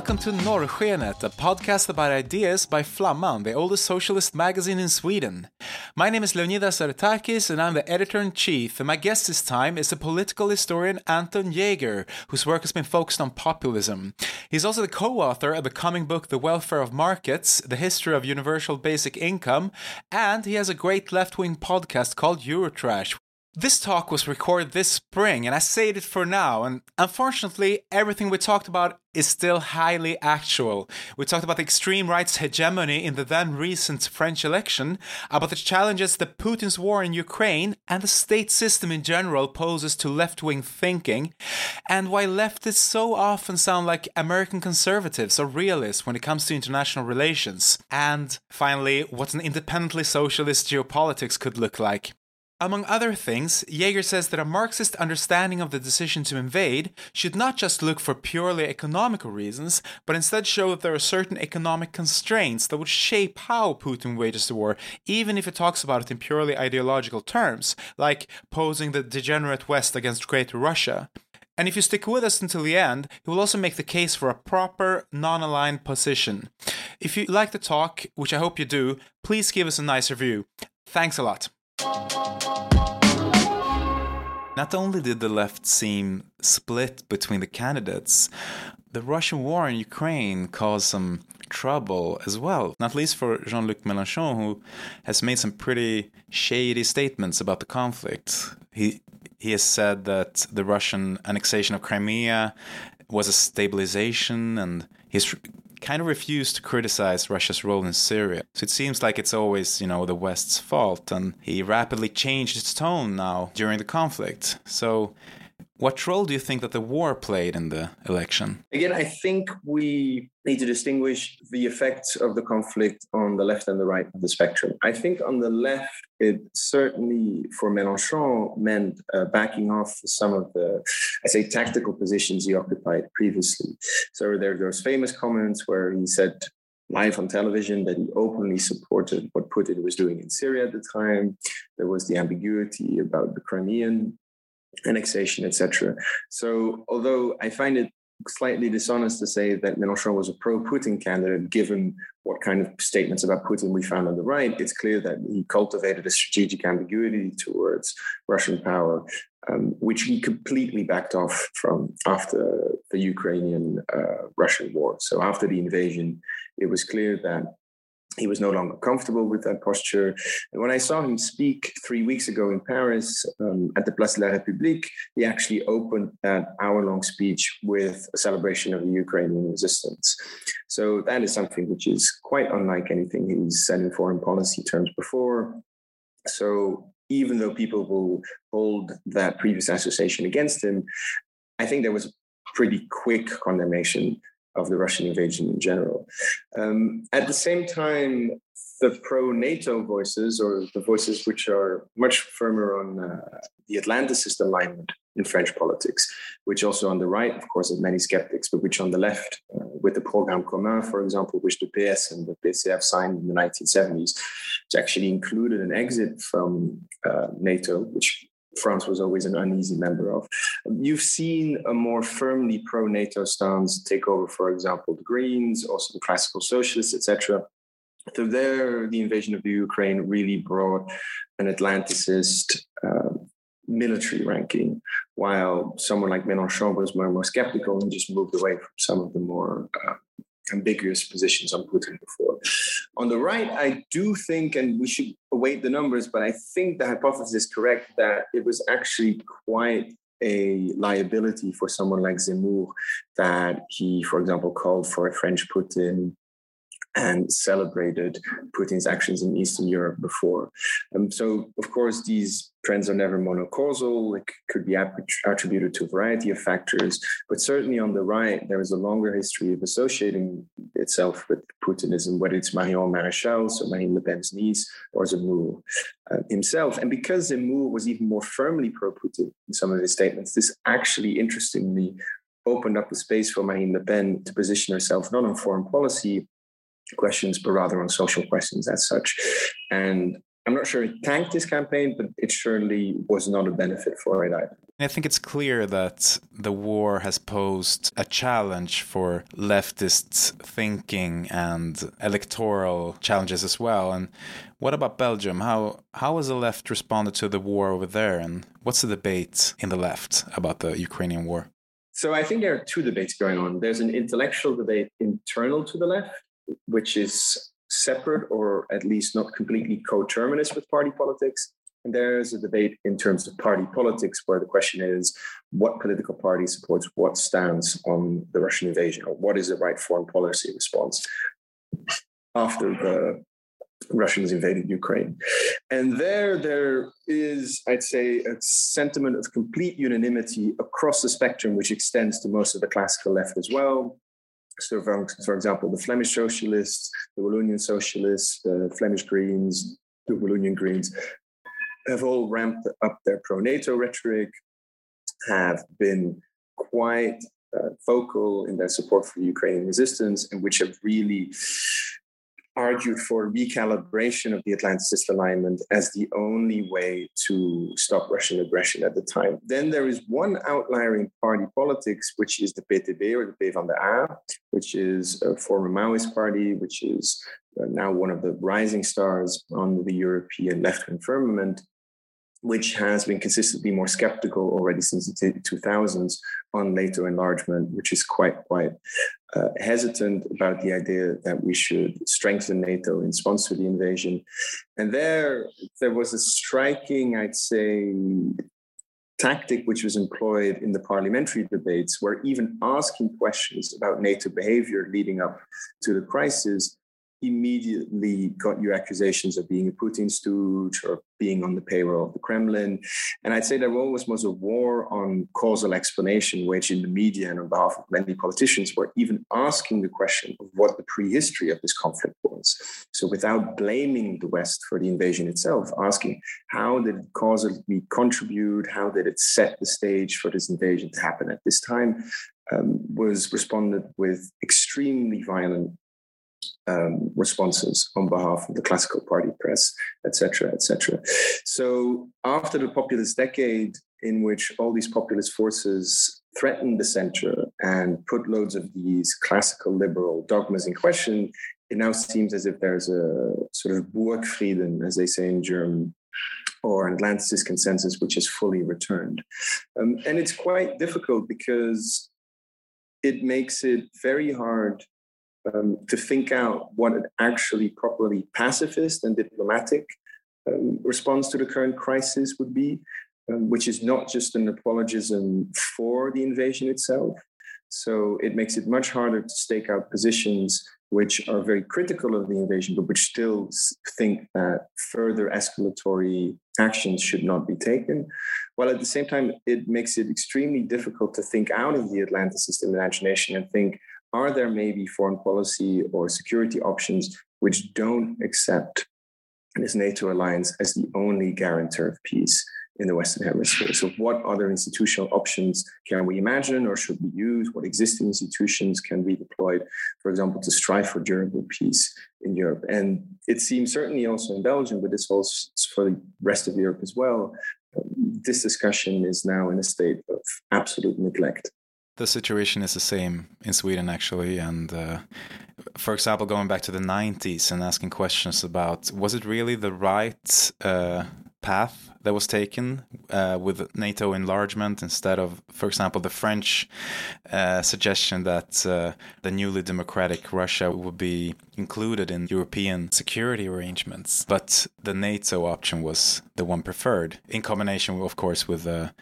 Welcome to Norrskenet, a podcast about ideas by Flamman, the oldest socialist magazine in Sweden. My name is Leonidas Aretakis, and I'm the editor in chief. And my guest this time is the political historian Anton Jaeger, whose work has been focused on populism. He's also the co author of the coming book The Welfare of Markets The History of Universal Basic Income, and he has a great left wing podcast called Eurotrash, this talk was recorded this spring, and I saved it for now. And unfortunately, everything we talked about is still highly actual. We talked about the extreme right's hegemony in the then recent French election, about the challenges that Putin's war in Ukraine and the state system in general poses to left wing thinking, and why leftists so often sound like American conservatives or realists when it comes to international relations. And finally, what an independently socialist geopolitics could look like. Among other things, Jaeger says that a Marxist understanding of the decision to invade should not just look for purely economical reasons, but instead show that there are certain economic constraints that would shape how Putin wages the war, even if he talks about it in purely ideological terms, like posing the degenerate West against Greater Russia. And if you stick with us until the end, he will also make the case for a proper, non aligned position. If you like the talk, which I hope you do, please give us a nice review. Thanks a lot. Not only did the left seem split between the candidates, the Russian war in Ukraine caused some trouble as well, not least for Jean Luc Mélenchon, who has made some pretty shady statements about the conflict. He, he has said that the Russian annexation of Crimea was a stabilization, and he's kind of refused to criticize Russia's role in Syria. So it seems like it's always, you know, the West's fault, and he rapidly changed its tone now during the conflict. So what role do you think that the war played in the election? Again, I think we need to distinguish the effects of the conflict on the left and the right of the spectrum. I think on the left, it certainly for Mélenchon meant uh, backing off some of the, I say, tactical positions he occupied previously. So there are those famous comments where he said live on television that he openly supported what Putin was doing in Syria at the time. There was the ambiguity about the Crimean annexation, etc. So, although I find it slightly dishonest to say that Mélenchon was a pro-Putin candidate, given what kind of statements about Putin we found on the right, it's clear that he cultivated a strategic ambiguity towards Russian power, um, which he completely backed off from after the Ukrainian-Russian uh, war. So after the invasion, it was clear that he was no longer comfortable with that posture. And when I saw him speak three weeks ago in Paris um, at the Place de la République, he actually opened that hour long speech with a celebration of the Ukrainian resistance. So that is something which is quite unlike anything he's said in foreign policy terms before. So even though people will hold that previous association against him, I think there was pretty quick condemnation of the Russian invasion in general. Um, at the same time, the pro NATO voices, or the voices which are much firmer on uh, the Atlanticist alignment in French politics, which also on the right, of course, has many skeptics, but which on the left, uh, with the Programme Commun, for example, which the PS and the PCF signed in the 1970s, which actually included an exit from uh, NATO, which France was always an uneasy member of. You've seen a more firmly pro NATO stance take over, for example, the Greens, also the classical socialists, etc. So there, the invasion of the Ukraine really brought an Atlanticist uh, military ranking, while someone like Mélenchon was more, more skeptical and just moved away from some of the more uh, ambiguous positions on Putin before. On the right, I do think, and we should await the numbers, but I think the hypothesis is correct that it was actually quite a liability for someone like Zemmour that he, for example, called for a French Putin and celebrated Putin's actions in Eastern Europe before. Um, so, of course, these trends are never monocausal. It could be attributed to a variety of factors, but certainly on the right, there is a longer history of associating itself with Putinism, whether it's Marion Maréchal, so Marine Le Pen's niece, or Zemmour uh, himself. And because Zemmour was even more firmly pro-Putin in some of his statements, this actually, interestingly, opened up the space for Marine Le Pen to position herself not on foreign policy questions, but rather on social questions as such. And I'm not sure it tanked this campaign, but it surely was not a benefit for it either. I think it's clear that the war has posed a challenge for leftist thinking and electoral challenges as well. And what about Belgium? How how has the left responded to the war over there, and what's the debate in the left about the Ukrainian war? So I think there are two debates going on. There's an intellectual debate internal to the left, which is separate or at least not completely coterminous with party politics. And there's a debate in terms of party politics where the question is what political party supports what stance on the Russian invasion or what is the right foreign policy response after the Russians invaded Ukraine. And there, there is, I'd say, a sentiment of complete unanimity across the spectrum, which extends to most of the classical left as well. So, for, for example, the Flemish socialists, the Wallonian socialists, the Flemish Greens, the Wallonian Greens have all ramped up their pro NATO rhetoric, have been quite uh, vocal in their support for Ukrainian resistance, and which have really argued for recalibration of the Atlanticist alignment as the only way to stop Russian aggression at the time. Then there is one outlier in party politics, which is the PTB or the P van de A, which is a former Maoist party, which is uh, now one of the rising stars on the European left wing firmament which has been consistently more skeptical already since the 2000s on NATO enlargement, which is quite quite uh, hesitant about the idea that we should strengthen NATO in response to the invasion. And there, there was a striking, I'd say, tactic which was employed in the parliamentary debates, where even asking questions about NATO behavior leading up to the crisis immediately got you accusations of being a Putin stooge or being on the payroll of the Kremlin. And I'd say there always was a war on causal explanation, which in the media and on behalf of many politicians were even asking the question of what the prehistory of this conflict was. So without blaming the West for the invasion itself, asking how did it causally contribute? How did it set the stage for this invasion to happen at this time? Um, was responded with extremely violent um, responses on behalf of the classical party press, etc., etc. So after the populist decade, in which all these populist forces threatened the center and put loads of these classical liberal dogmas in question, it now seems as if there's a sort of Burgfrieden, as they say in German, or an Atlanticist consensus which is fully returned. Um, and it's quite difficult because it makes it very hard um, to think out what an actually properly pacifist and diplomatic um, response to the current crisis would be, um, which is not just an apologism for the invasion itself. So it makes it much harder to stake out positions which are very critical of the invasion, but which still think that further escalatory actions should not be taken. While at the same time, it makes it extremely difficult to think out of the Atlanticist imagination and think, are there maybe foreign policy or security options which don't accept this NATO alliance as the only guarantor of peace in the Western Hemisphere? So, what other institutional options can we imagine or should we use? What existing institutions can be deployed, for example, to strive for durable peace in Europe? And it seems certainly also in Belgium, but this also for the rest of Europe as well. This discussion is now in a state of absolute neglect the situation is the same in Sweden actually, and uh, for example, going back to the '90s and asking questions about was it really the right uh, path that was taken uh, with NATO enlargement instead of, for example, the French uh, suggestion that uh, the newly democratic Russia would be included in European security arrangements. But the NATO option was the one preferred, in combination, of course, with the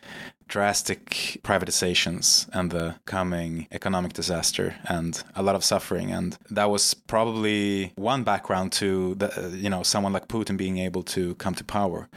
drastic privatizations and the coming economic disaster and a lot of suffering and that was probably one background to the, you know someone like Putin being able to come to power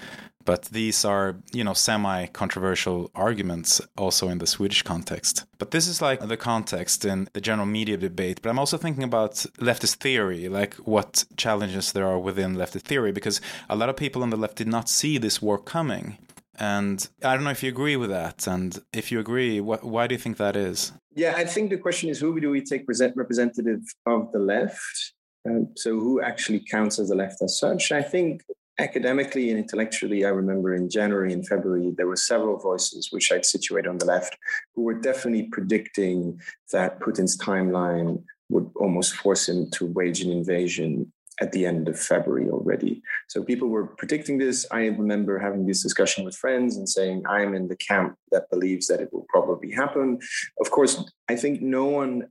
but these are, you know, semi controversial arguments also in the Swedish context. But this is like the context in the general media debate. But I'm also thinking about leftist theory, like what challenges there are within leftist theory, because a lot of people on the left did not see this war coming. And I don't know if you agree with that. And if you agree, wh- why do you think that is? Yeah, I think the question is who do we take representative of the left? Um, so who actually counts as the left as such? I think academically and intellectually, I remember in January and February, there were several voices which I'd situate on the left who were definitely predicting that Putin's timeline would almost force him to wage an invasion at the end of February already. So people were predicting this. I remember having this discussion with friends and saying, I'm in the camp that believes that it will probably happen. Of course, I think no one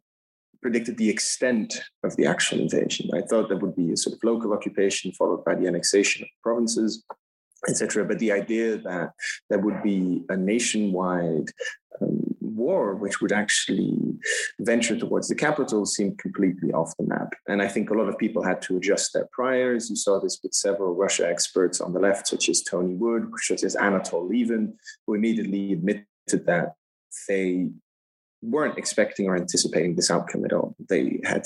predicted the extent of the actual invasion. I thought there would be a sort of local occupation followed by the annexation of provinces, etc. But the idea that there would be a nationwide um, war which would actually venture towards the capital seemed completely off the map. And I think a lot of people had to adjust their priors. You saw this with several Russia experts on the left, such as Tony Wood, such as Anatol Lieven, who immediately admitted that they weren't expecting or anticipating this outcome at all. They had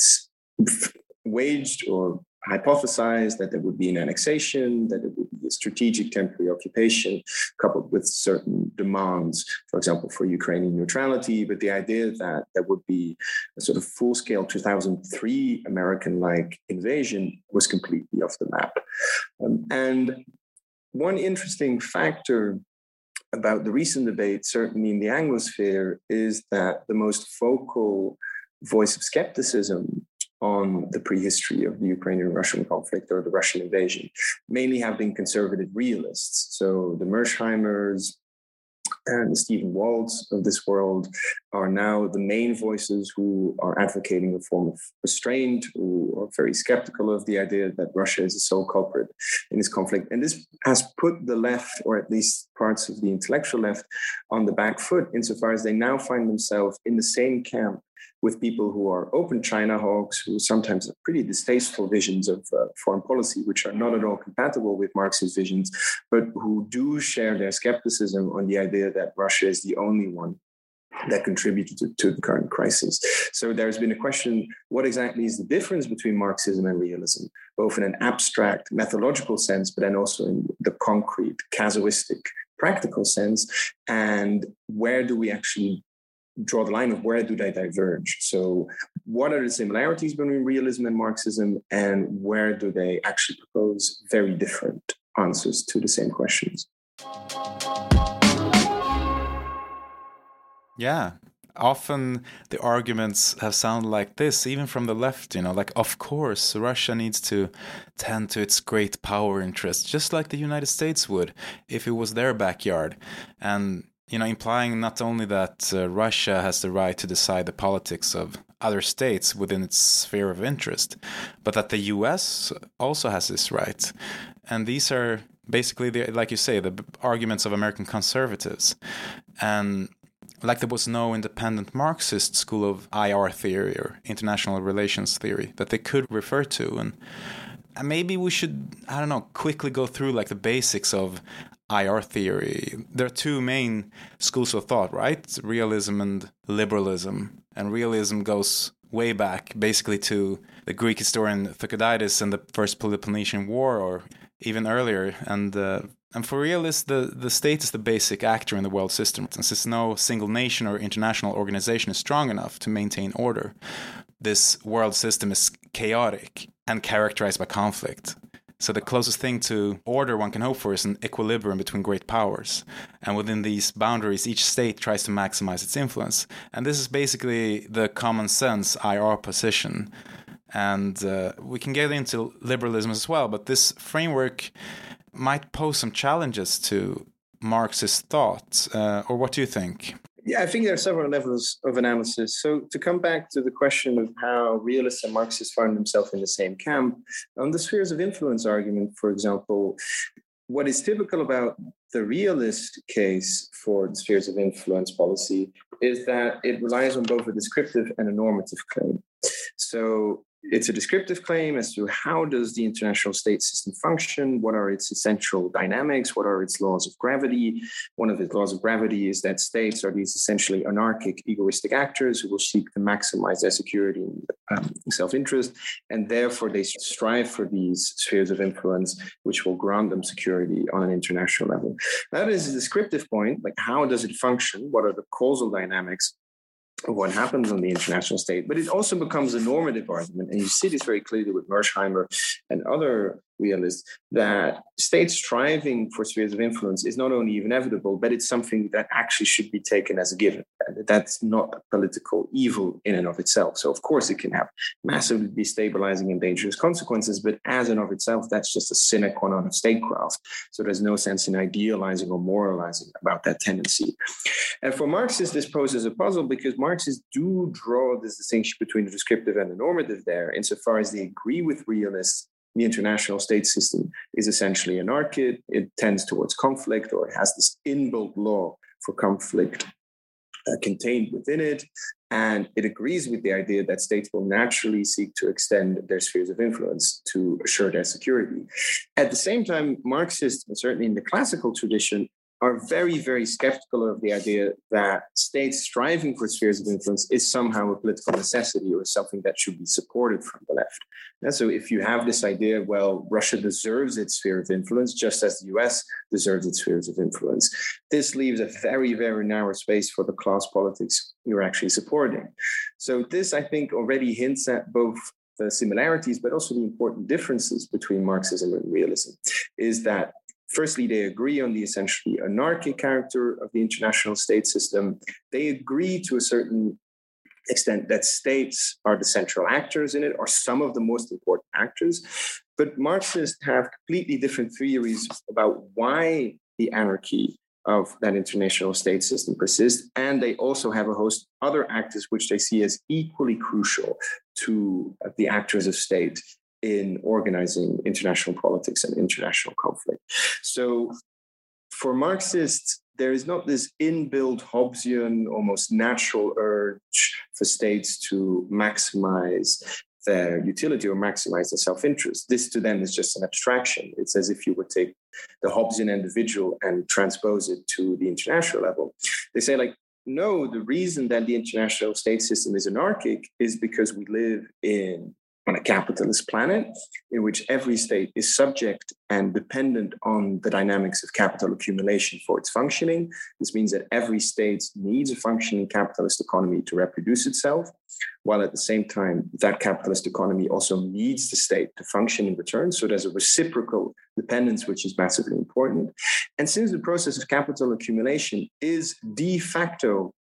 waged or hypothesized that there would be an annexation, that it would be a strategic temporary occupation coupled with certain demands, for example, for Ukrainian neutrality. But the idea that there would be a sort of full scale 2003 American like invasion was completely off the map. Um, and one interesting factor about the recent debate, certainly in the Anglosphere, is that the most focal voice of skepticism on the prehistory of the Ukrainian Russian conflict or the Russian invasion mainly have been conservative realists. So the Mearsheimers, and the Stephen Walts of this world are now the main voices who are advocating a form of restraint, who are very skeptical of the idea that Russia is a sole culprit in this conflict. And this has put the left, or at least parts of the intellectual left, on the back foot insofar as they now find themselves in the same camp with people who are open China hawks, who sometimes have pretty distasteful visions of uh, foreign policy, which are not at all compatible with Marxist visions, but who do share their skepticism on the idea that Russia is the only one that contributed to, to, the current crisis. So there's been a question what exactly is the difference between Marxism and realism, both in an abstract methodological sense, but then also in the concrete, casuistic, practical sense? And where do we actually draw the line of where do they diverge. So, what are the similarities between realism and Marxism, and where do they actually propose very different answers to the same questions? Yeah. Often the arguments have sounded like this, even from the left, you know, like, of course, Russia needs to tend to its great power interests, just like the United States would if it was their backyard. And you know, implying not only that uh, Russia has the right to decide the politics of other states within its sphere of interest, but that the U.S. also has this right. And these are basically, the, like you say, the arguments of American conservatives. And like there was no independent Marxist school of IR theory or international relations theory that they could refer to. And, and maybe we should, I don't know, quickly go through like the basics of IR theory. There are two main schools of thought, right? Realism and liberalism. And realism goes way back, basically to the Greek historian Thucydides and the First Peloponnesian War, or even earlier. And uh, and for realists, the, the state is the basic actor in the world system, and since no single nation or international organization is strong enough to maintain order, this world system is chaotic and characterized by conflict. So the closest thing to order one can hope for is an equilibrium between great powers. And within these boundaries, each state tries to maximize its influence. And this is basically the common sense IR position. And uh, we can get into liberalism as well, but this framework might pose some challenges to Marxist thought. Uh, or what do you think? Yeah, I think there are several levels of analysis. So, to come back to the question of how realists and Marxists find themselves in the same camp, on the spheres of influence argument, for example, what is typical about the realist case for the spheres of influence policy is that it relies on both a descriptive and a normative claim. So, it's a descriptive claim as to how does the international state system function what are its essential dynamics what are its laws of gravity. One of its laws of gravity is that states are these essentially anarchic egoistic actors who will seek to maximize their security and um, self-interest and therefore they strive for these spheres of influence which will grant them security on an international level. That is a descriptive point like how does it function? What are the causal dynamics what happens on the international stage. but it also becomes a normative argument. And you see this very clearly with Mearsheimer and other realist that states striving for spheres of influence is not only inevitable, but it's something that actually should be taken as a given. That's not a political evil in and of itself. So, of course, it can have massively destabilizing and dangerous consequences, but as and of itself, that's just a sine qua non of statecraft. So, there's no sense in idealizing or moralizing about that tendency. And for Marxists, this poses a puzzle because Marxists do draw this distinction between the descriptive and the normative there, insofar as they agree with realists the international state system is essentially anarchic. It tends towards conflict or it has this inbuilt law for conflict uh, contained within it. And it agrees with the idea that states will naturally seek to extend their spheres of influence to assure their security. At the same time, Marxists, and certainly in the classical tradition, are very, very skeptical of the idea that states striving for spheres of influence is somehow a political necessity or something that should be supported from the left. And so, if you have this idea, well, Russia deserves its sphere of influence just as the US deserves its spheres of influence, this leaves a very, very narrow space for the class politics you're actually supporting. So, this, I think, already hints at both the similarities, but also the important differences between Marxism and realism, is that Firstly, they agree on the essentially anarchic character of the international state system. They agree to a certain extent that states are the central actors in it, or some of the most important actors. But Marxists have completely different theories about why the anarchy of that international state system persists. And they also have a host of other actors which they see as equally crucial to the actors of state in organizing international politics and international conflict. So for Marxists, there is not this inbuilt Hobbesian, almost natural urge for states to maximize their utility or maximize their self interest. This to them is just an abstraction. It's as if you would take the Hobbesian individual and transpose it to the international level. They say, like, no, the reason that the international state system is anarchic is because we live in on a capitalist planet in which every state is subject and dependent on the dynamics of capital accumulation for its functioning. This means that every state needs a functioning capitalist economy to reproduce itself, while at the same time, that capitalist economy also needs the state to function in return. So there's a reciprocal dependence, which is massively important. And since the process of capital accumulation is de facto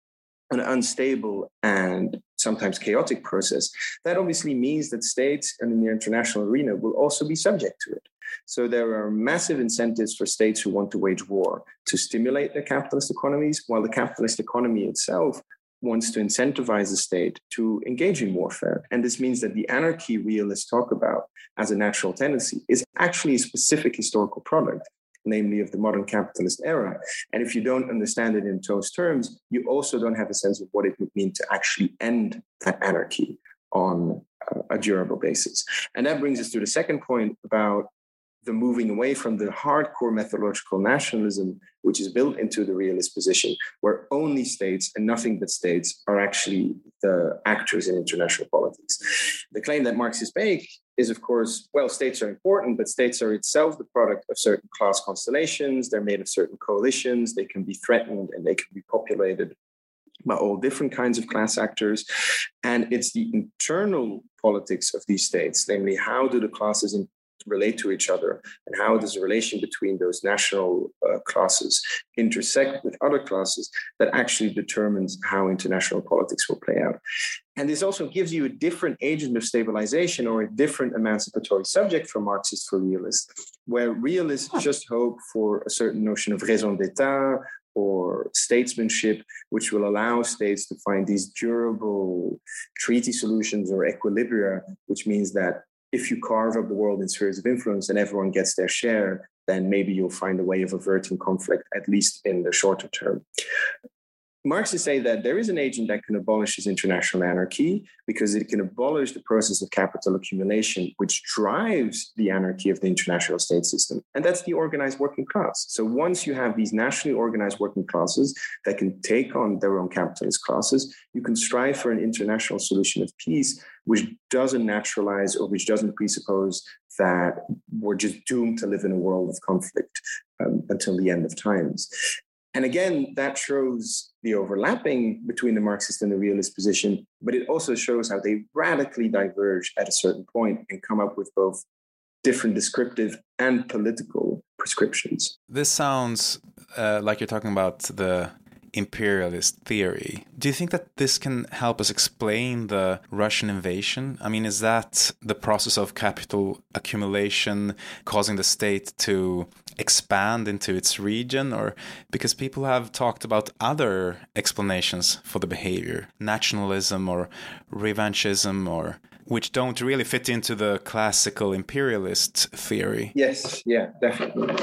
an unstable and sometimes chaotic process, that obviously means that states and in the international arena will also be subject to it. So there are massive incentives for states who want to wage war to stimulate their capitalist economies, while the capitalist economy itself wants to incentivize the state to engage in warfare. And this means that the anarchy realists talk about as a natural tendency is actually a specific historical product namely of the modern capitalist era. And if you don't understand it in those terms, you also don't have a sense of what it would mean to actually end that anarchy on a durable basis. And that brings us to the second point about the moving away from the hardcore methodological nationalism, which is built into the realist position, where only states and nothing but states are actually the actors in international politics. The claim that Marxists make is, of course, well, states are important, but states are itself the product of certain class constellations. They're made of certain coalitions. They can be threatened and they can be populated by all different kinds of class actors. And it's the internal politics of these states, namely, how do the classes in relate to each other and how does the relation between those national uh, classes intersect with other classes that actually determines how international politics will play out? And this also gives you a different agent of stabilization or a different emancipatory subject for marxists for realists where realists just hope for a certain notion of raison d'etat or statesmanship, which will allow states to find these durable treaty solutions or equilibria, which means that if you carve up the world in spheres of influence and everyone gets their share, then maybe you'll find a way of averting conflict, at least in the shorter term. Marxists say that there is an agent that can abolish this international anarchy because it can abolish the process of capital accumulation, which drives the anarchy of the international state system. And that's the organized working class. So once you have these nationally organized working classes that can take on their own capitalist classes, you can strive for an international solution of peace, which doesn't naturalize or which doesn't presuppose that we're just doomed to live in a world of conflict um, until the end of times. And again, that shows the overlapping between the Marxist and the realist position, but it also shows how they radically diverge at a certain point and come up with both different descriptive and political prescriptions. This sounds uh, like you're talking about the imperialist theory. Do you think that this can help us explain the Russian invasion? I mean, is that the process of capital accumulation causing the state to expand into its region? Or because people have talked about other explanations for the behavior, nationalism or revanchism or which don't really fit into the classical imperialist theory. Yes, yeah, definitely.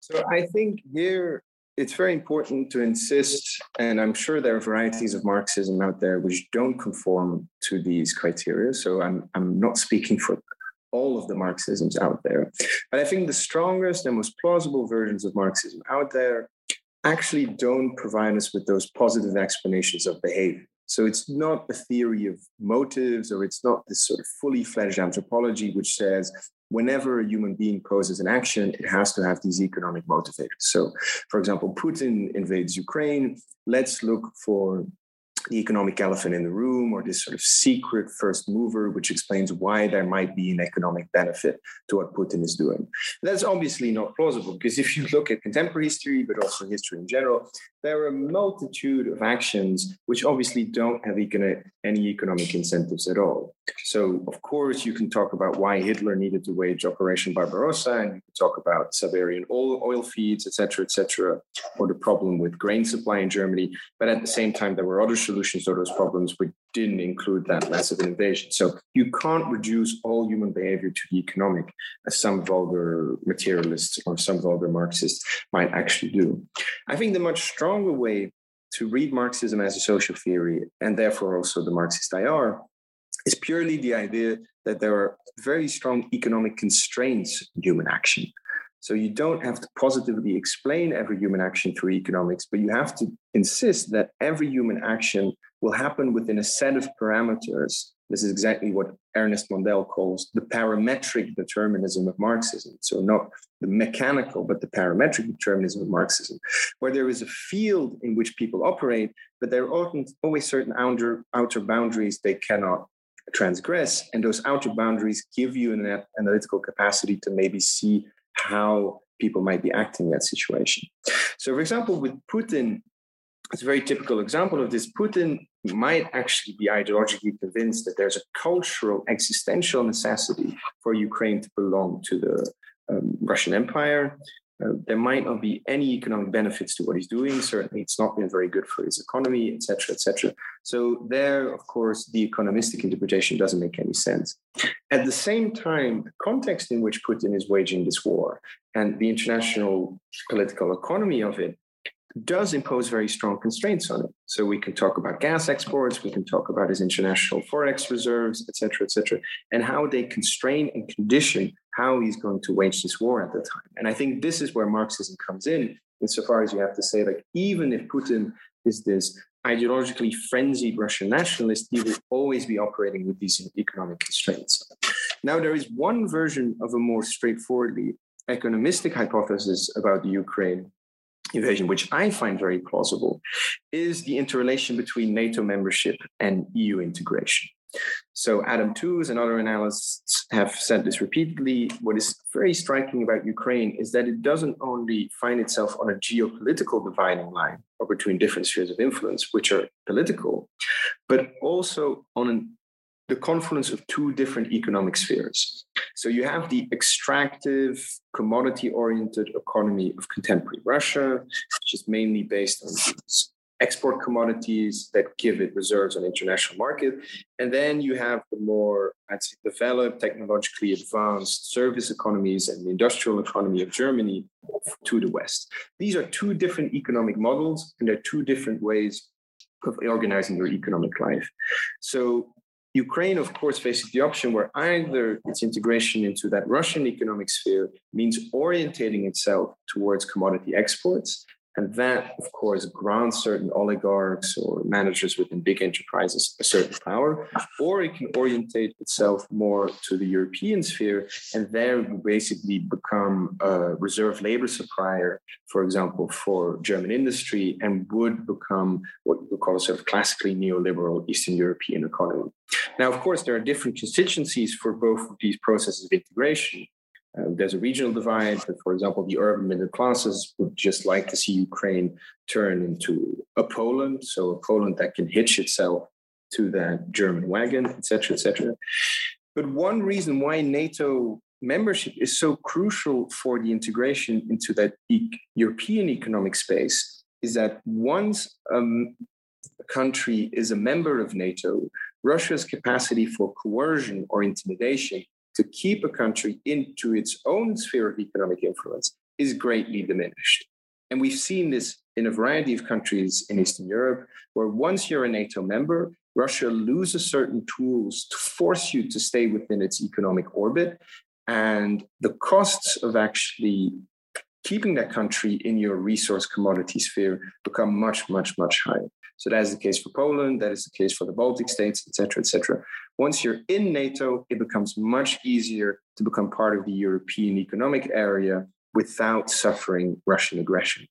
So I think here it's very important to insist, and I'm sure there are varieties of Marxism out there which don't conform to these criteria. So I'm, I'm not speaking for all of the Marxisms out there. But I think the strongest and most plausible versions of Marxism out there actually don't provide us with those positive explanations of behavior. So it's not a theory of motives, or it's not this sort of fully fledged anthropology which says whenever a human being poses an action, it has to have these economic motivators. So, for example, Putin invades Ukraine. Let's look for the economic elephant in the room or this sort of secret first mover, which explains why there might be an economic benefit to what Putin is doing. That's obviously not plausible because if you look at contemporary history, but also history in general, there are a multitude of actions which obviously don't have economic, any economic incentives at all. So, of course, you can talk about why Hitler needed to wage Operation Barbarossa, and you can talk about Siberian oil, oil feeds, etc., etc., or the problem with grain supply in Germany. But at the same time, there were other solutions to those problems which didn't include that massive invasion. So you can't reduce all human behavior to the economic, as some vulgar materialists or some vulgar Marxists might actually do. I think the much stronger way to read Marxism as a social theory, and therefore also the Marxist IR, is purely the idea that there are very strong economic constraints in human action. So you don't have to positively explain every human action through economics, but you have to insist that every human action will happen within a set of parameters. This is exactly what Ernest Mandel calls the parametric determinism of Marxism. So, not the mechanical, but the parametric determinism of Marxism, where there is a field in which people operate, but there are always certain outer, outer boundaries they cannot transgress. And those outer boundaries give you an analytical capacity to maybe see how people might be acting in that situation. So, for example, with Putin, it's a very typical example of this. Putin might actually be ideologically convinced that there's a cultural existential necessity for Ukraine to belong to the um, Russian Empire. Uh, there might not be any economic benefits to what he's doing. Certainly, it's not been very good for his economy, etc., etc. So there, of course, the economistic interpretation doesn't make any sense. At the same time, the context in which Putin is waging this war and the international political economy of it does impose very strong constraints on it. So we can talk about gas exports, we can talk about his international forex reserves, et cetera, et cetera, and how they constrain and condition how he's going to wage this war at the time. And I think this is where Marxism comes in, insofar as you have to say, like, even if Putin is this ideologically frenzied Russian nationalist, he will always be operating with these economic constraints. Now, there is one version of a more straightforwardly economistic hypothesis about the Ukraine invasion, which I find very plausible, is the interrelation between NATO membership and EU integration. So Adam Tooze and other analysts have said this repeatedly. What is very striking about Ukraine is that it doesn't only find itself on a geopolitical dividing line or between different spheres of influence, which are political, but also on an, the confluence of two different economic spheres. So you have the extractive, commodity oriented economy of contemporary Russia, which is mainly based on export commodities that give it reserves on international market. And then you have the more, I'd say, developed, technologically advanced service economies and the industrial economy of Germany to the West. These are two different economic models, and they're two different ways of organizing your economic life. So Ukraine, of course, faces the option where either its integration into that Russian economic sphere means orientating itself towards commodity exports. And that, of course, grants certain oligarchs or managers within big enterprises a certain power, or it can orientate itself more to the European sphere, and there basically become a reserve labor supplier, for example, for German industry, and would become what we call a sort of classically neoliberal Eastern European economy. Now, of course, there are different constituencies for both of these processes of integration. Uh, there's a regional divide, but for example, the urban middle classes would just like to see Ukraine turn into a Poland, so a Poland that can hitch itself to that German wagon, etc., etc. But one reason why NATO membership is so crucial for the integration into that e- European economic space is that once um, a country is a member of NATO, Russia's capacity for coercion or intimidation to keep a country into its own sphere of economic influence is greatly diminished. And we've seen this in a variety of countries in Eastern Europe, where once you're a NATO member, Russia loses certain tools to force you to stay within its economic orbit. And the costs of actually keeping that country in your resource commodity sphere become much, much, much higher. So that is the case for Poland, that is the case for the Baltic states, et cetera, et cetera. Once you're in NATO, it becomes much easier to become part of the European economic area without suffering Russian aggression.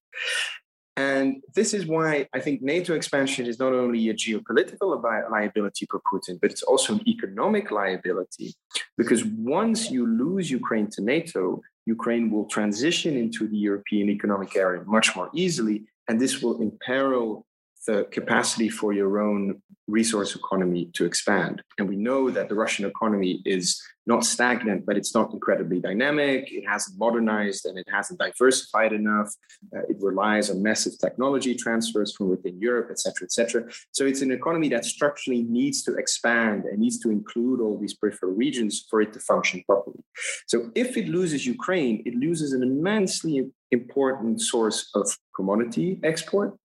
And this is why I think NATO expansion is not only a geopolitical liability for Putin, but it's also an economic liability. Because once you lose Ukraine to NATO, Ukraine will transition into the European economic area much more easily. And this will imperil the capacity for your own resource economy to expand. And we know that the Russian economy is not stagnant, but it's not incredibly dynamic. It hasn't modernized and it hasn't diversified enough. Uh, it relies on massive technology transfers from within Europe, et cetera, et cetera. So it's an economy that structurally needs to expand and needs to include all these peripheral regions for it to function properly. So if it loses Ukraine, it loses an immensely important source of commodity export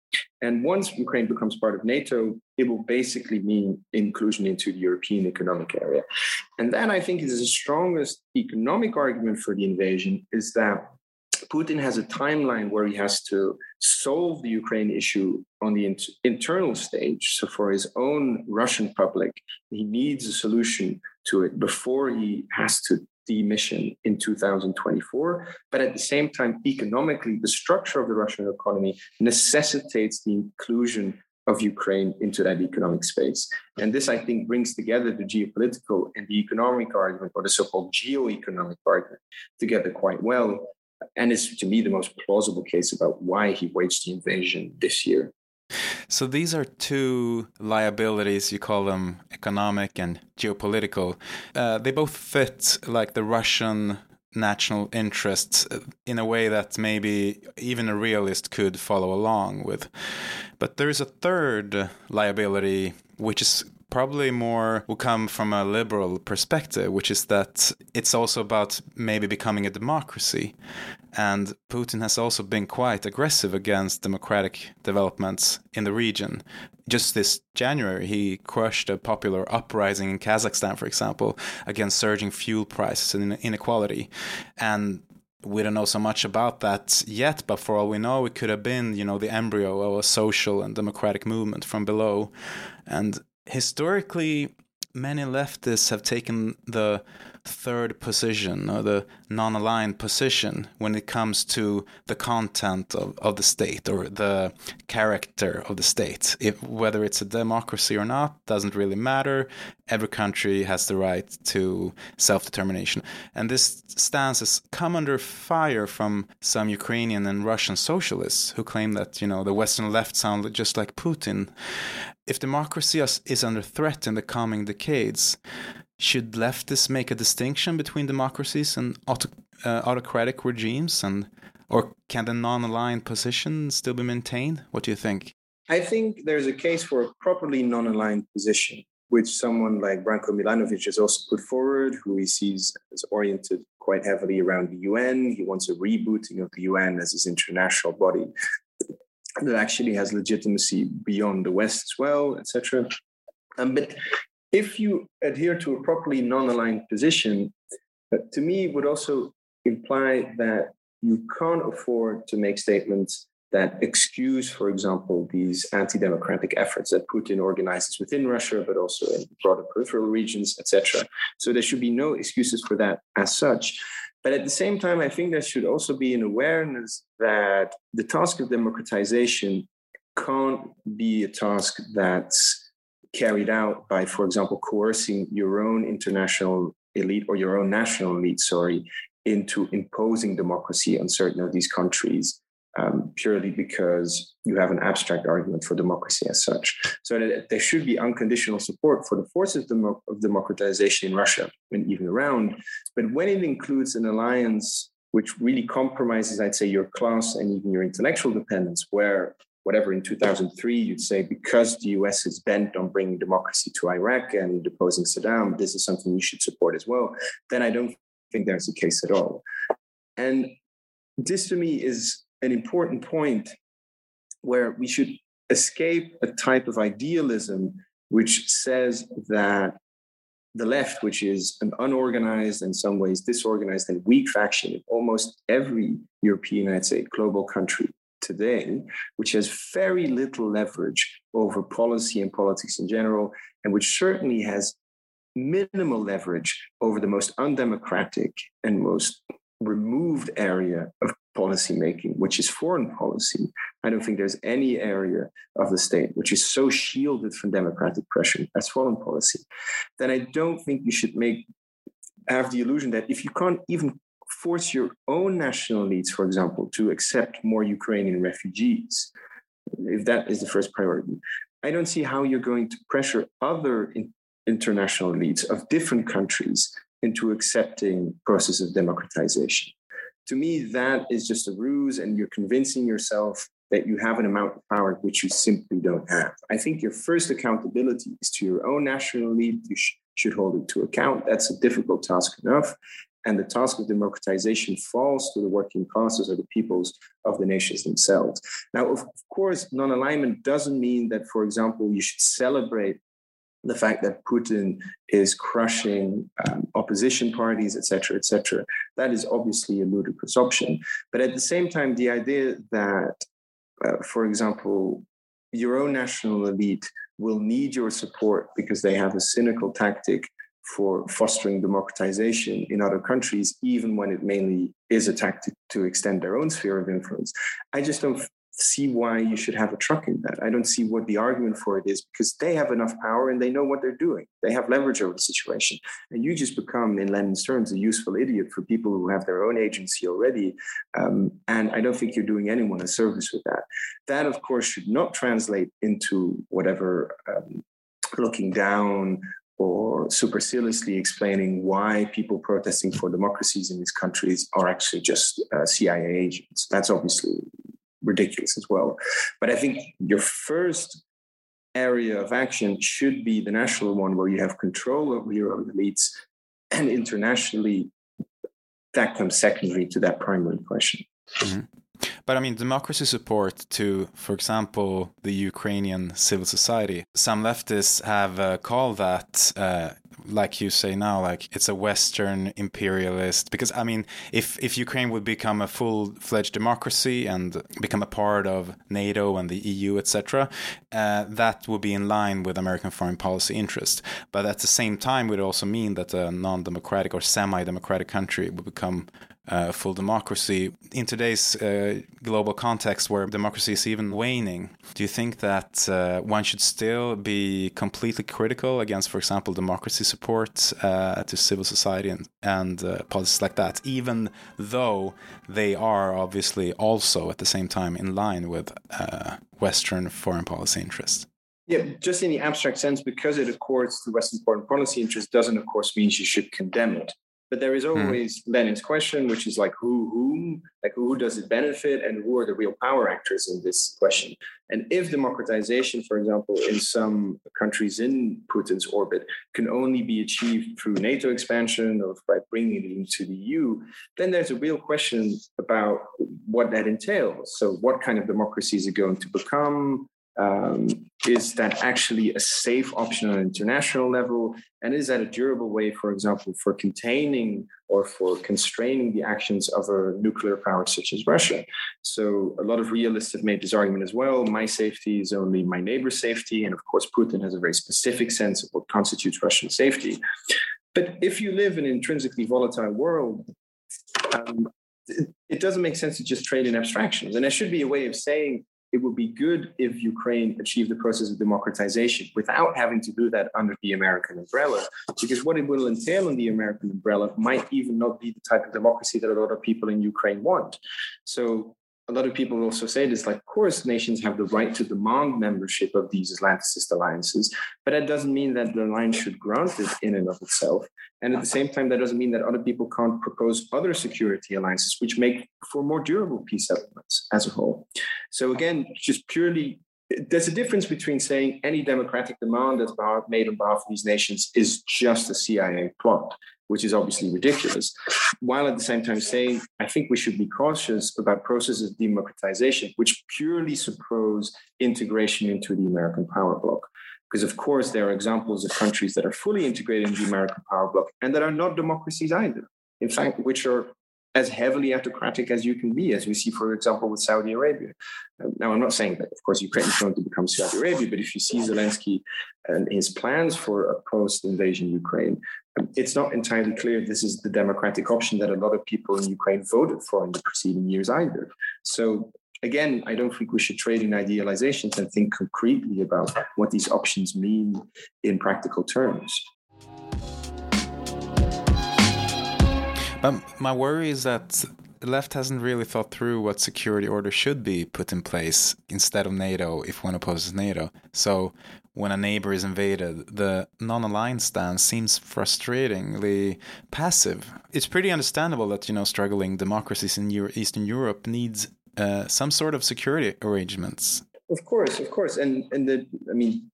and once Ukraine becomes part of NATO, it will basically mean inclusion into the European economic area. And that I think is the strongest economic argument for the invasion is that Putin has a timeline where he has to solve the Ukraine issue on the in- internal stage. So, for his own Russian public, he needs a solution to it before he has to demission in 2024. But at the same time, economically, the structure of the Russian economy necessitates the inclusion of Ukraine into that economic space. And this, I think, brings together the geopolitical and the economic argument, or the so called geo-economic argument, together quite well. And it's, to me, the most plausible case about why he waged the invasion this year. So these are two liabilities, you call them economic and geopolitical. Uh, they both fit like the Russian national interests uh, in a way that maybe even a realist could follow along with. But there is a third liability, which is probably more will come from a liberal perspective, which is that it's also about maybe becoming a democracy. And Putin has also been quite aggressive against democratic developments in the region. Just this January, he crushed a popular uprising in Kazakhstan, for example, against surging fuel prices and inequality. And we don't know so much about that yet, but for all we know, it could have been, you know, the embryo of a social and democratic movement from below. And historically, many leftists have taken the third position or the non aligned position when it comes to the content of, of the state or the character of the state. If, whether it's a democracy or not doesn't really matter. Every country has the right to self determination. And this stance has come under fire from some Ukrainian and Russian socialists who claim that, you know, the Western left sound just like Putin. If democracy is under threat in the coming decades, should leftists make a distinction between democracies and auto, uh, autocratic regimes, and or can the non-aligned position still be maintained? What do you think? I think there's a case for a properly non-aligned position, which someone like Branko Milanovic has also put forward, who he sees as oriented quite heavily around the UN. He wants a rebooting of the UN as his international body that actually has legitimacy beyond the West as well, etc. Um, but if you adhere to a properly non-aligned position, uh, to me would also imply that you can't afford to make statements that excuse, for example, these anti-democratic efforts that Putin organizes within Russia, but also in broader peripheral regions, etc. So there should be no excuses for that as such. But at the same time, I think there should also be an awareness that the task of democratization can't be a task that's carried out by, for example, coercing your own international elite or your own national elite, sorry, into imposing democracy on certain of these countries um, purely because you have an abstract argument for democracy as such. So there should be unconditional support for the forces of democratization in Russia and even around. But when it includes an alliance which really compromises, I'd say, your class and even your intellectual dependence, where whatever in 2003 you'd say because the US is bent on bringing democracy to Iraq and deposing Saddam, this is something you should support as well, then I don't think there's a case at all. And this to me is an important point where we should escape a type of idealism which says that the left, which is an unorganized, in some ways disorganized and weak faction in almost every European, I'd say, global country today, which has very little leverage over policy and politics in general, and which certainly has minimal leverage over the most undemocratic and most removed area of policymaking, which is foreign policy. I don't think there's any area of the state which is so shielded from democratic pressure as foreign policy. Then I don't think you should make have the illusion that if you can't even force your own national elites, for example, to accept more Ukrainian refugees, if that is the first priority, I don't see how you're going to pressure other in, international elites of different countries into accepting process of democratization. To me, that is just a ruse, and you're convincing yourself that you have an amount of power which you simply don't have. I think your first accountability is to your own national elite. You sh- should hold it to account. That's a difficult task enough. And the task of democratization falls to the working classes or the peoples of the nations themselves. Now, of course, non alignment doesn't mean that, for example, you should celebrate the fact that Putin is crushing um, opposition parties, et cetera, et cetera, that is obviously a ludicrous option. But at the same time, the idea that, uh, for example, your own national elite will need your support because they have a cynical tactic for fostering democratization in other countries, even when it mainly is a tactic to extend their own sphere of influence. I just don't see why you should have a truck in that. I don't see what the argument for it is because they have enough power and they know what they're doing. They have leverage over the situation. And you just become, in Lenin's terms, a useful idiot for people who have their own agency already. Um, and I don't think you're doing anyone a service with that. That, of course, should not translate into whatever um, looking down or superciliously explaining why people protesting for democracies in these countries are actually just uh, CIA agents. That's obviously ridiculous as well. But I think your first area of action should be the national one where you have control over your own elites and internationally that comes secondary to that primary question. Mm-hmm. But I mean, democracy support to, for example, the Ukrainian civil society. Some leftists have uh, called that, uh, like you say now, like it's a Western imperialist. Because I mean, if if Ukraine would become a full fledged democracy and become a part of NATO and the EU, etc., uh, that would be in line with American foreign policy interest. But at the same time, would also mean that a non-democratic or semi-democratic country would become uh, full democracy. In today's uh, global context where democracy is even waning, do you think that uh, one should still be completely critical against, for example, democracy support uh, to civil society and, and uh, policies like that, even though they are obviously also at the same time in line with uh, Western foreign policy interests? Yeah, just in the abstract sense, because it accords to Western foreign policy interests, doesn't, of course, mean you should condemn it. But there is hmm. always mm. Lenin's question, which is like who, whom, like who does it benefit, and who are the real power actors in this question? And if democratization, for example, in some countries in Putin's orbit, can only be achieved through NATO expansion or by bringing it into the EU, then there's a real question about what that entails. So, what kind of democracy is it going to become? Um, is that actually a safe option on an international level? And is that a durable way, for example, for containing or for constraining the actions of a nuclear power such as Russia? So, a lot of realists have made this argument as well. My safety is only my neighbor's safety. And of course, Putin has a very specific sense of what constitutes Russian safety. But if you live in an intrinsically volatile world, um, it, doesn't make sense to just trade in abstractions. And there should be a way of saying, it would be good if Ukraine achieved the process of democratization without having to do that under the American umbrella, because what it will entail in the American umbrella might even not be the type of democracy that a lot of people in Ukraine want. So a lot of people also say this like, of course, nations have the right to demand membership of these Atlanticist alliances, but that doesn't mean that the alliance should grant it in and of itself. And at the same time, that doesn't mean that other people can't propose other security alliances, which make for more durable peace settlements as a whole. So again, just purely there's a difference between saying any democratic demand that's made on behalf of these nations is just a CIA plot which is obviously ridiculous, while at the same time saying, I think we should be cautious about processes of democratization, which purely suppose integration into the American power bloc. Because, of course, there are examples of countries that are fully integrated into the American power bloc and that are not democracies either. In fact, which are as heavily autocratic as you can be, as we see, for example, with Saudi Arabia. Um, now, I'm not saying that, of course, Ukraine is going to become Saudi Arabia, but if you see Zelensky and his plans for a post invasion Ukraine, um, it's not entirely clear this is the democratic option that a lot of people in Ukraine voted for in the preceding years either. So, again, I don't think we should trade in idealizations and think concretely about what these options mean in practical terms. But my worry is that the left hasn't really thought through what security order should be put in place instead of NATO if one opposes NATO. So when a neighbor is invaded, the non-aligned stance seems frustratingly passive. It's pretty understandable that you know struggling democracies in Euro- Eastern Europe needs uh, some sort of security arrangements of course, of course, and and the I mean,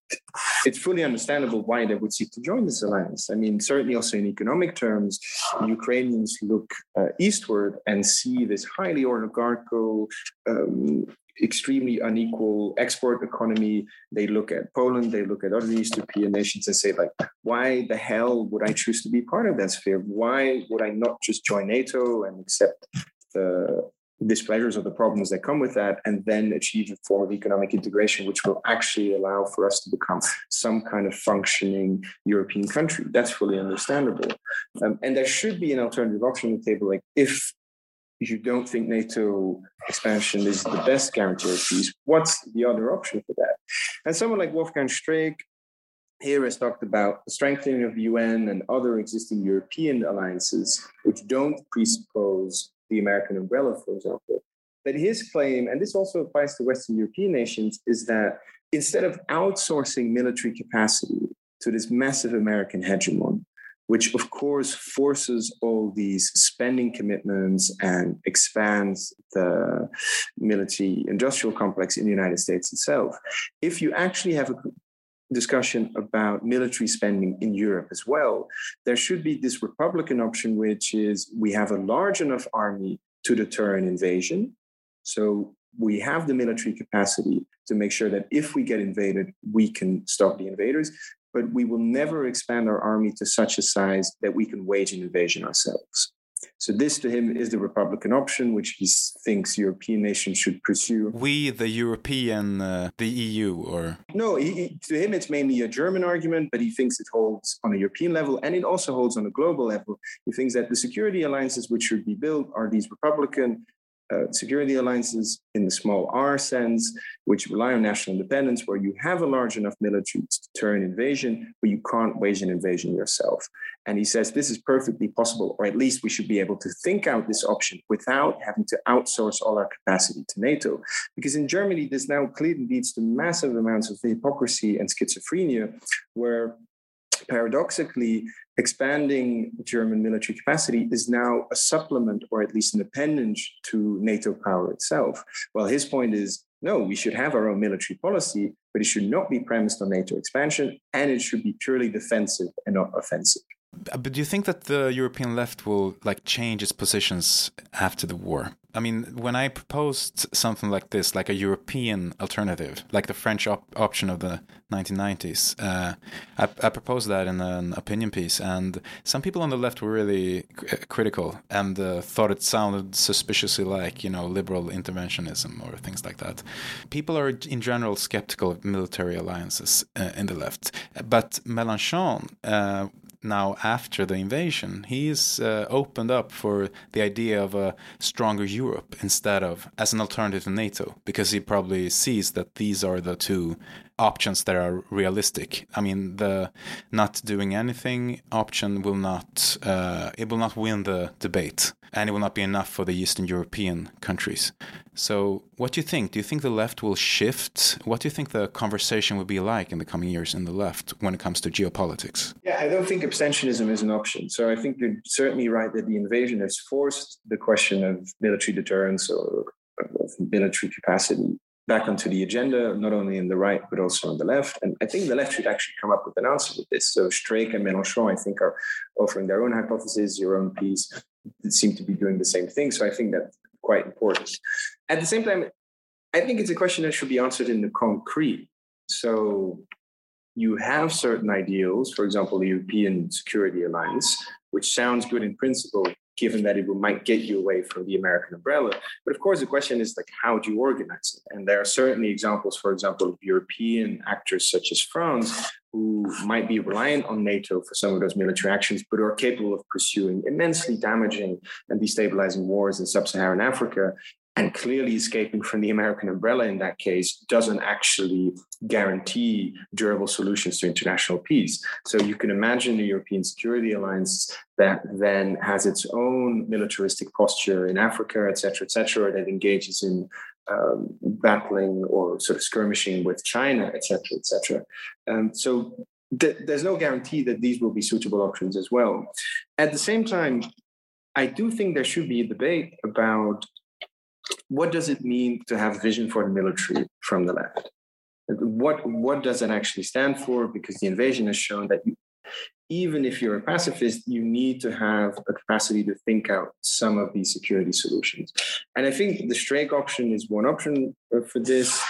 it's fully understandable why they would seek to join this alliance. I mean, certainly also in economic terms, Ukrainians look uh, eastward and see this highly oligarchical. Um, extremely unequal export economy they look at poland they look at other east european nations and say like why the hell would i choose to be part of that sphere why would i not just join nato and accept the displeasures or the problems that come with that, and then achieve a form of economic integration, which will actually allow for us to become some kind of functioning European country. That's fully understandable. Um, and there should be an alternative option on the table. Like, if you don't think NATO expansion is the best guarantee of peace, what's the other option for that? And someone like Wolfgang Streeck here has talked about the strengthening of the UN and other existing European alliances, which don't presuppose the American umbrella, for example. that his claim, and this also applies to Western European nations, is that instead of outsourcing military capacity to this massive American hegemon, which of course forces all these spending commitments and expands the military industrial complex in the United States itself. If you actually have a discussion about military spending in Europe as well, there should be this Republican option, which is we have a large enough army to deter an invasion. So we have the military capacity to make sure that if we get invaded, we can stop the invaders. But we will never expand our army to such a size that we can wage an invasion ourselves. So this to him is the Republican option, which he thinks European nations should pursue. We, the European, uh, the EU, or no? He, he, to him, it's mainly a German argument, but he thinks it holds on a European level, and it also holds on a global level. He thinks that the security alliances which should be built are these Republican uh, security alliances in the small r sense, which rely on national independence, where you have a large enough military to deter an invasion, but you can't wage an invasion yourself. And he says this is perfectly possible, or at least we should be able to think out this option without having to outsource all our capacity to NATO. Because in Germany, this now clearly leads to massive amounts of hypocrisy and schizophrenia, where paradoxically, expanding German military capacity is now a supplement or at least an appendage to NATO power itself. Well, his point is no, we should have our own military policy, but it should not be premised on NATO expansion and it should be purely defensive and not offensive. Uh, but do you think that the European left will like change its positions after the war? I mean, when I proposed something like this, like a European alternative, like the French op option of the 1990s, uh, I, I, proposed that in an opinion piece, and some people on the left were really critical and uh, thought it sounded suspiciously like, you know, liberal interventionism or things like that. People are in general skeptical of military alliances uh, in the left, but Mélenchon uh, now after the invasion, he's uh, opened up for the idea of a stronger Europe instead of as an alternative to NATO, because he probably sees that these are the two options that are realistic. I mean, the not doing anything option will not uh, it will not win the debate, and it will not be enough for the Eastern European countries. So, what do you think? Do you think the left will shift? What do you think the conversation will be like in the coming years in the left when it comes to geopolitics? Yeah, I don't think abstentionism is an option. So, I think you're certainly right that the invasion has forced the question of military deterrence or of military capacity back onto the agenda, not only in the right, but also on the left. And I think the left should actually come up with an answer to this. So Streeck and Mélenchon, I think, are offering their own hypothesis, your own piece, seem to be doing the same thing. So I think that's quite important. At the same time, I think it's a question that should be answered in the concrete. So you have certain ideals, for example, the European Security Alliance, which sounds good in principle, given that it might get you away from the American umbrella. But of course, the question is like, how do you organize it? And there are certainly examples, for example, of European actors such as France, who might be reliant on NATO for some of those military actions, but are capable of pursuing immensely damaging and destabilizing wars in sub Saharan Africa and clearly escaping from the American umbrella in that case doesn't actually guarantee durable solutions to international peace. So you can imagine the European Security Alliance that then has its own militaristic posture in Africa, et cetera, et cetera, that engages in um, battling or sort of skirmishing with China, et cetera, et cetera. Um, so th- there's no guarantee that these will be suitable options as well. At the same time, I do think there should be a debate about what does it mean to have vision for the military from the left? What, what does it actually stand for? Because the invasion has shown that you, even if you're a pacifist, you need to have a capacity to think out some of these security solutions. And I think the Streeck option is one option uh, for this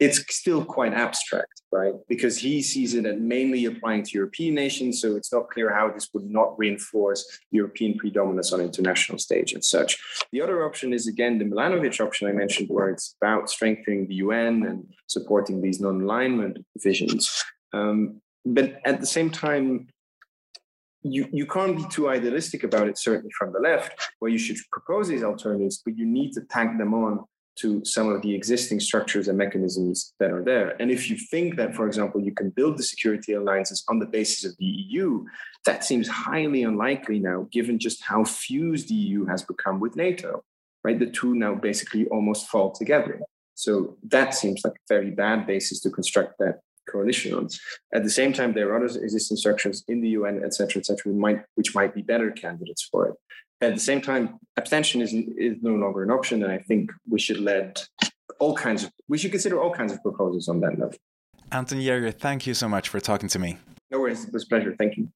it's still quite abstract, right? Because he sees it as mainly applying to European nations. So it's not clear how this would not reinforce European predominance on international stage and such. The other option is again the Milanovic option I mentioned, where it's about strengthening the UN and supporting these non-alignment visions. Um, but at the same time, you, you can't be too idealistic about it, certainly from the left, where you should propose these alternatives, but you need to tag them on to some of the existing structures and mechanisms that are there. And if you think that, for example, you can build the security alliances on the basis of the EU, that seems highly unlikely now, given just how fused the EU has become with NATO, right? The two now basically almost fall together. So that seems like a very bad basis to construct that coalition on. At the same time, there are other existing structures in the UN, et cetera, et cetera, might, which might be better candidates for it. At the same time, abstention is, is no longer an option, and I think we should let all kinds of we should consider all kinds of proposals on that level. Anton Jäger, thank you so much for talking to me. No worries, it was a pleasure. Thank you.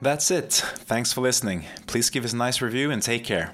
That's it. Thanks for listening. Please give us a nice review and take care.